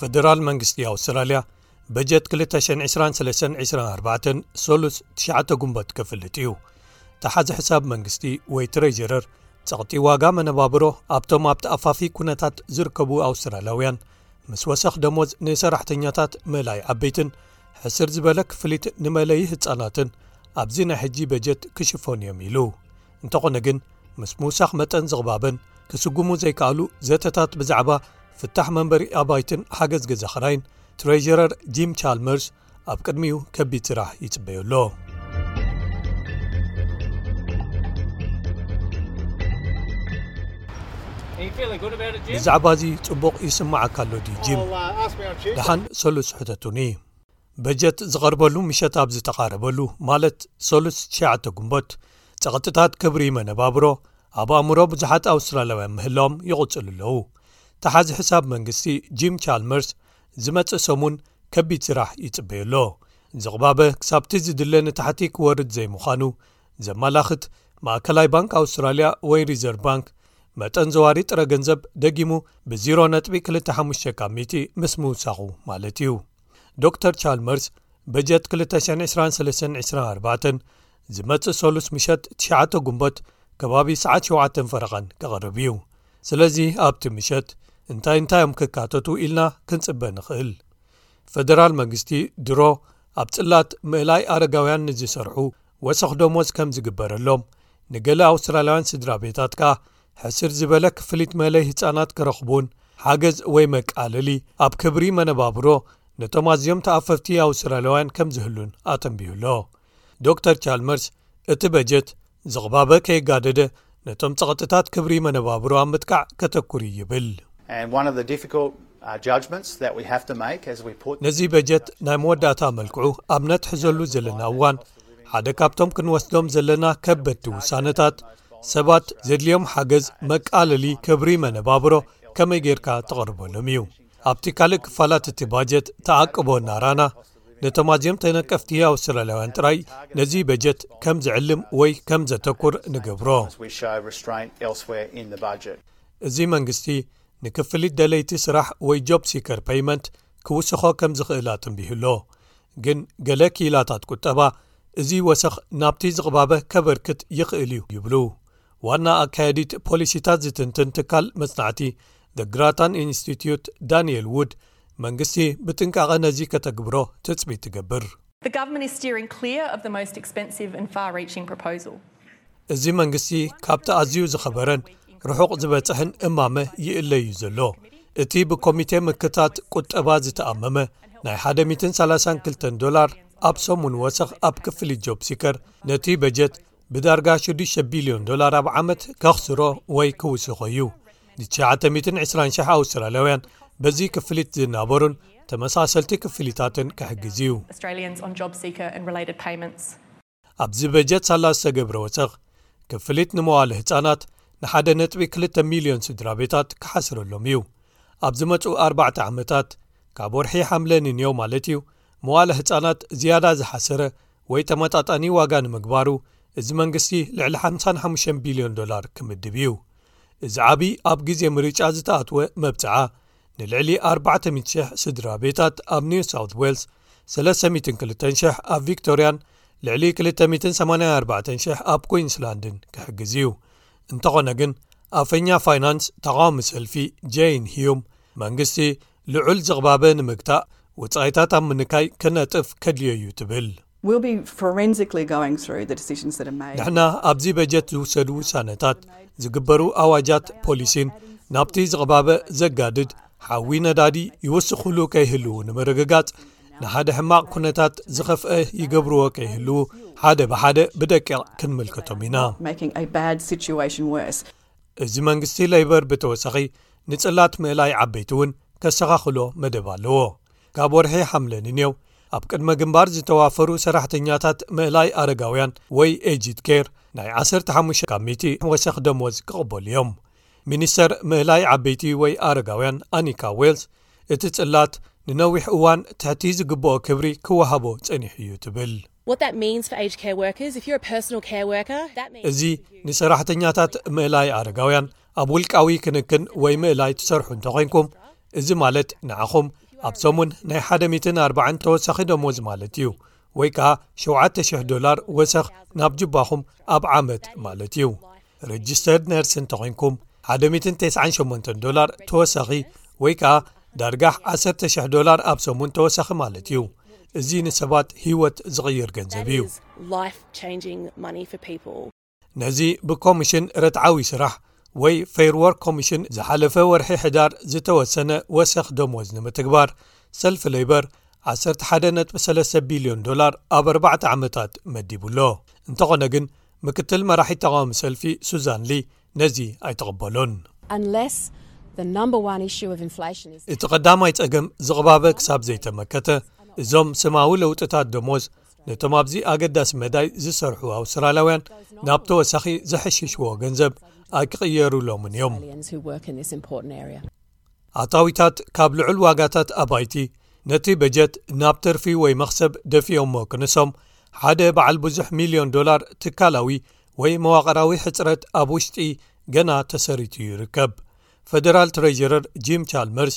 ፈደራል መንግስቲ ኣውስትራልያ በጀት 20234 ሰሉስ ትሽተ ጉንቦት ክፍልጥ እዩ ተሓዚ ሕሳብ መንግስቲ ወይ ትረጀረር ጸቕጢ ዋጋ መነባብሮ ኣብቶም ኣብቲ ኣፋፊ ኩነታት ዝርከቡ ኣውስትራልያውያን ምስ ወሰኽ ደሞዝ ንሰራሕተኛታት መላይ ዓበይትን ሕስር ዝበለ ክፍሊት ንመለዪ ህፃናትን ኣብዚ ናይ ሕጂ በጀት ክሽፈኑ እዮም ኢሉ እንተኾነ ግን ምስ ምውሳኽ መጠን ዝቕባበን ክስጉሙ ዘይከኣሉ ዘተታት ብዛዕባ ፍታሕ መንበሪ ኣባይትን ሓገዝ ገዛ ኽራይን ትሬዥረር ጂም ቻልመርስ ኣብ ቅድሚኡ ከቢድ ስራሕ ይጽበዮ ኣሎ ብዛዕባ እዚ ጽቡቕ ይስማዓካ ኣሎ ድ ጂም oh, ደሓን ሰሉስ ሕተቱኒ በጀት ዝቐርበሉ ምሸት ኣብ ዝተቓረበሉ ማለት ሰሉስ ትሽዓተ ግንቦት ጸቕጥታት ክብሪ መነባብሮ ኣብ ኣእምሮ ብዙሓት ኣውስትራልያውያን ምህላዎም ይቕጽሉ ኣለዉ ተሓዚ ሕሳብ መንግስቲ ጂም ቻልመርስ ዝመጽእ ሰሙን ከቢድ ስራሕ ይጽበዩ ኣሎ ዝቕባበ ክሳብቲ ዝድለ ንታሕቲ ክወርድ ዘይምዃኑ ዘመላኽት ማእከላይ ባንክ ኣውስትራልያ ወይ ሪዘርቭ ባንክ መጠን ዘዋሪ ጥረ ገንዘብ ደጊሙ ብ0ነጥ 25 ካብ ሚቲ ምስ ምውሳኹ ማለት እዩ ዶክተር ቻልመርስ በጀት 20224 ዝመጽእ ሰሉስ ምሸት ትሽዓተ ጉንቦት ከባቢ ሰዓት ሸተ ፈረቓን ክቐርብ እዩ ስለዚ ኣብቲ ምሸት እንታይ እንታይእዮም ክካተቱ ኢልና ክንጽበ ንኽእል ፈደራል መንግስቲ ድሮ ኣብ ጽላት ምእላይ ኣረጋውያን ንዝሰርሑ ወሰኽ ደሞዝ ከም ዝግበረሎም፣ ንገለ ኣውስትራልያውያን ስድራቤታት ከኣ ሕስር ዝበለ ክፍሊት መእለዪ ህጻናት ክረኽቡን ሓገዝ ወይ መቃለሊ ኣብ ክብሪ መነባብሮ ነቶም ኣዝዮም ተኣፈፍቲ ኣውስትራልያውያን ከም ዝህሉን ኣተንቢሁ ኣሎ። ዶክተር ቻልመርስ፣ እቲ በጀት ዝቕባበ ከየጋደደ ነቶም ጸቕጥታት ክብሪ መነባብሮ ኣብ ምጥቃዕ ከተኩር እዩ ይብል። ነዚ በጀት ናይ መወዳእታ መልክዑ ኣብ ነትሕዘሉ ዘለና እዋን ሓደ ካብቶም ክንወስዶም ዘለና ከበድቲ ውሳነታት ሰባት ዘድልዮም ሓገዝ መቃለሊ ክብሪ መነባብሮ ከመይ ጌርካ ተቕርበሎም እዩ። ኣብቲ ካልእ ክፋላት እቲ ባጀት ተኣቅቦ ናራና ነቶም ኣዝዮም ተነቀፍቲ ኣውስትራልያውያን ጥራይ ነዚ በጀት ከም ዝዕልም ወይ ከም ዘተኩር ንገብሮ። እዚ መንግስቲ ንክፍሊት ደለይቲ ስራሕ ወይ ጆብ ሲከር ፐይመንት ክውስኾ ከም ዝኽእል ኣተንቢሁ ኣሎ ግን ገለ ክኢላታት ቁጠባ እዚ ወሰኽ ናብቲ ዝቕባበ ከበርክት ይኽእል እዩ ይብሉ ዋና ኣካየዲት ፖሊሲታት ዝትንትን ትካል መጽናዕቲ ግራታን ኢንስቲትዩት ዳንኤል ውድ መንግስቲ ብጥንቃቐ ነዚ ከተግብሮ ትጽቢት ትገብር። እዚ መንግስቲ ካብቲ ኣዝዩ ዝኸበረን ርሑቕ ዝበጽሕን እማመ ይእለ እዩ ዘሎ። እቲ ብኮሚቴ ምክታት ቁጠባ ዝተኣመመ ናይ 132 ዶላር ኣብ ሰሙን ወሰኽ ኣብ ክፍሊት ጆብ ሲከር ነቲ በጀት ብዳርጋ ሽዱሽተ ቢልዮን ዶላር ኣብ ዓመት ከኽስሮ ወይ ክውስኾ እዩ። ን920,000 ኣውስትራልያውያን በዚ ክፍሊት ዝናበሩን ተመሳሰልቲ ክፍሊታትን ክሕግዝ እዩ። ኣብዚ በጀት ሳላ ዝተገብረ ወሰኽ ክፍሊት ንመዋእለ ህጻናት ን1.2 ሚልዮን ስድራቤታት ክሓስረሎም እዩ። ኣብ ዝመጽኡ ኣርባዕተ ዓመታት ካብ ወርሒ ሓምለ ንንዮ ማለት እዩ መዋእለ ህጻናት ዝያዳ ዝሓሰረ ወይ ተመጣጣኒ ዋጋ ንምግባሩ እዚ መንግስቲ ልዕሊ 55 ቢልዮን ዶላር ክምድብ እዩ። እዚ ዓቢ ኣብ ግዜ ምርጫ ዝተኣትወ መብጽዓ ንልዕሊ 400,000 ስድራ ቤታት ኣብ ኒው ሳውት ዌልስ፣ 302,000 ኣብ ቪክቶርያን ልዕሊ 284,000 ኣብ ኲንስላንድን ክሕግዝ እዩ። እንተኾነ ግን ኣፈኛ ፋይናንስ ተቓዋሚ ሰልፊ ጀይን ሂዩም መንግስቲ ልዑል ዝቕባበ ንምግታእ ወጻኢታት ኣብ ምንካይ ክነጥፍ ከድልዮ እዩ ትብል። ንሕና ኣብዚ በጀት ዝውሰዱ ውሳነታት፣ ዝግበሩ ኣዋጃት ፖሊሲን ናብቲ ዝቕባበ ዘጋድድ ሓዊ ነዳዲ ይውስኹሉ ከይህልዉ ንምርግጋጽ ንሓደ ሕማቕ ኩነታት ዝኸፍአ ይገብርዎ ከይህልዉ ሓደ ብሓደ ብደቂቕ ክንምልከቶም ኢና። እዚ መንግስቲ ለይበር ብተወሳኺ ንጽላት ምእላይ ዓበይቲ እውን ከሰኻኽሎ መደብ ኣለዎ ካብ ወርሒ ሓምለ ንኔው ኣብ ቅድመ ግንባር ዝተዋፈሩ ሰራሕተኛታት ምእላይ ኣረጋውያን ወይ ኤጂት ኬር ናይ 15 ካብ ሚቲ ወሰኽ ደሞዝ ክቕበሉ እዮም ሚኒስተር ምህላይ ዓበይቲ ወይ ኣረጋውያን ኣኒካ ዌልስ እቲ ጽላት ንነዊሕ እዋን ትሕቲ ዝግብኦ ክብሪ ክወሃቦ ጸኒሑ እዩ ትብል What that means for aged care workers, if you're a personal care worker, that means. እዚ ንሰራሕተኛታት ምእላይ ኣረጋውያን ኣብ ውልቃዊ ክንክን ወይ ምእላይ ትሰርሑ እንተ ዄንኩም፣ እዚ ማለት ንዓኹም ኣብ ሰሙን ናይ ሓደ ሚትን ኣርባዕን ተወሳኺ ደሞዝ ማለት እዩ፣ ወይ ከኣ ሸውዓተ ሽሕ ዶላር ወሰኽ ናብ ጁባኹም ኣብ ዓመት ማለት እዩ። ረጅስተርድ ነርስ እንተ ዄንኩም 198 ዶላር ተወሳኺ ወይ ከኣ ዳርጋሕ 1,0000 ዶላር ኣብ ሰሙን ተወሳኺ ማለት እዩ እዚ ንሰባት ህይወት ዝቕይር ገንዘብ እዩ ነዚ ብኮሚሽን ረትዓዊ ስራሕ ወይ ፈይርዎርክ ኮሚሽን ዝሓለፈ ወርሒ ሕዳር ዝተወሰነ ወሰኽ ደሞዝ ንምትግባር ሰልፊ ለይበር 11.3 ቢልዮን ዶላር ኣብ 4ርባዕተ ዓመታት መዲቡ ኣሎ እንተኾነ ግን ምክትል መራሒት ተቓወሚ ሰልፊ ሱዛን ሊ ነዚ ኣይተቐበሉን። እቲ ቀዳማይ ጸገም ዝቕባበ ክሳብ ዘይተመከተ እዞም ስማዊ ለውጥታት ደሞዝ ነቶም ኣብዚ ኣገዳሲ መዳይ ዝሰርሑ ኣውስትራላውያን ናብ ተወሳኺ ዘሐሽሽዎ ገንዘብ ኣይክቕየሩሎምን እዮም። ኣታዊታት ካብ ልዑል ዋጋታት ኣባይቲ ነቲ በጀት ናብ ትርፊ ወይ መኽሰብ ደፊኦሞ ክንሶም ሓደ በዓል ብዙሕ ሚልዮን ዶላር ትካላዊ ወይ መዋቕራዊ ሕጽረት ኣብ ውሽጢ ገና ተሰሪቱ ይርከብ ፈደራል ትረዥረር ጂም ቻልመርስ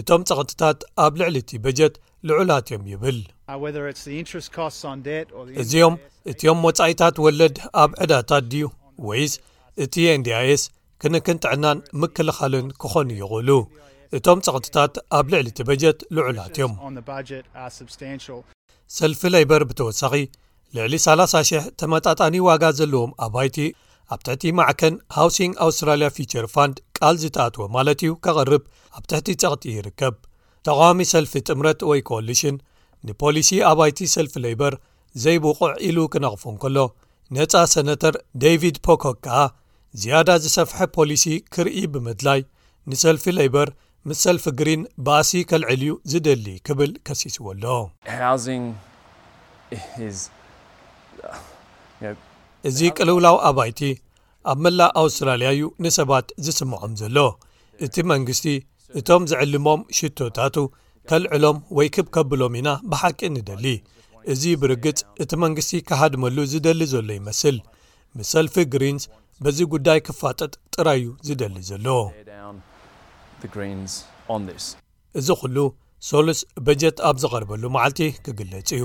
እቶም ጸቕጥታት ኣብ ልዕሊ እቲ በጀት ልዑላት እዮም ይብል። እዚኦም እቲኦም ወጻኢታት ወለድ ኣብ ዕዳታት ድዩ ወይስ እቲ ኤንዲኣይስ ክንክን ጥዕናን ምክልኻልን ክኾኑ ይኽእሉ። እቶም ጸቕጥታት ኣብ ልዕሊ እቲ በጀት ልዑላት እዮም። ሰልፊ ለይበር ብተወሳኺ ልዕሊ ሰላሳ ሽሕ ተመጣጣኒ ዋጋ ዘለዎም ኣባይቲ ኣብ ትሕቲ ማዕከን ሃውሲንግ ኣውስትራልያ ፊቸር ፋንድ ቃል ዝተኣትወ ማለት እዩ ከቕርብ ኣብ ትሕቲ ጸቕጢ ይርከብ። ተቓዋሚ ሰልፊ ጥምረት ወይ ኮሊሽን ንፖሊሲ ኣባይቲ ሰልፊ ለይበር ዘይብቑዕ ኢሉ ክነቕፎ እንከሎ ነጻ ሰነተር ደቪድ ፖኮክ ከኣ ዝያዳ ዝሰፍሐ ፖሊሲ ክርኢ ብምድላይ ንሰልፊ ለይበር ምስ ሰልፊ ግሪን ባእሲ ከልዕል'ዩ ዝደሊ ክብል ከሲስዎ'ሎ። እዚ ቅልውላው ኣባይቲ ኣብ መላእ ኣውስትራልያ'ዩ ንሰባት ዝስምዖም ዘሎ። እቲ መንግስቲ እቶም ዝዕልሞም ሽቶታቱ ከልዕሎም ወይ ክብ ከብሎም ኢና ብሓቂ ንደሊ። እዚ ብርግጽ እቲ መንግስቲ ክሃድመሉ ዝደሊ ዘሎ ይመስል። ምስ ሰልፊ ግሪንስ በዚ ጉዳይ ክፋጠጥ ጥራይ እዩ ዝደሊ ዘሎ። እዚ ኹሉ ሶሉስ በጀት ኣብ ዝቐርበሉ መዓልቲ ክግለጽ እዩ።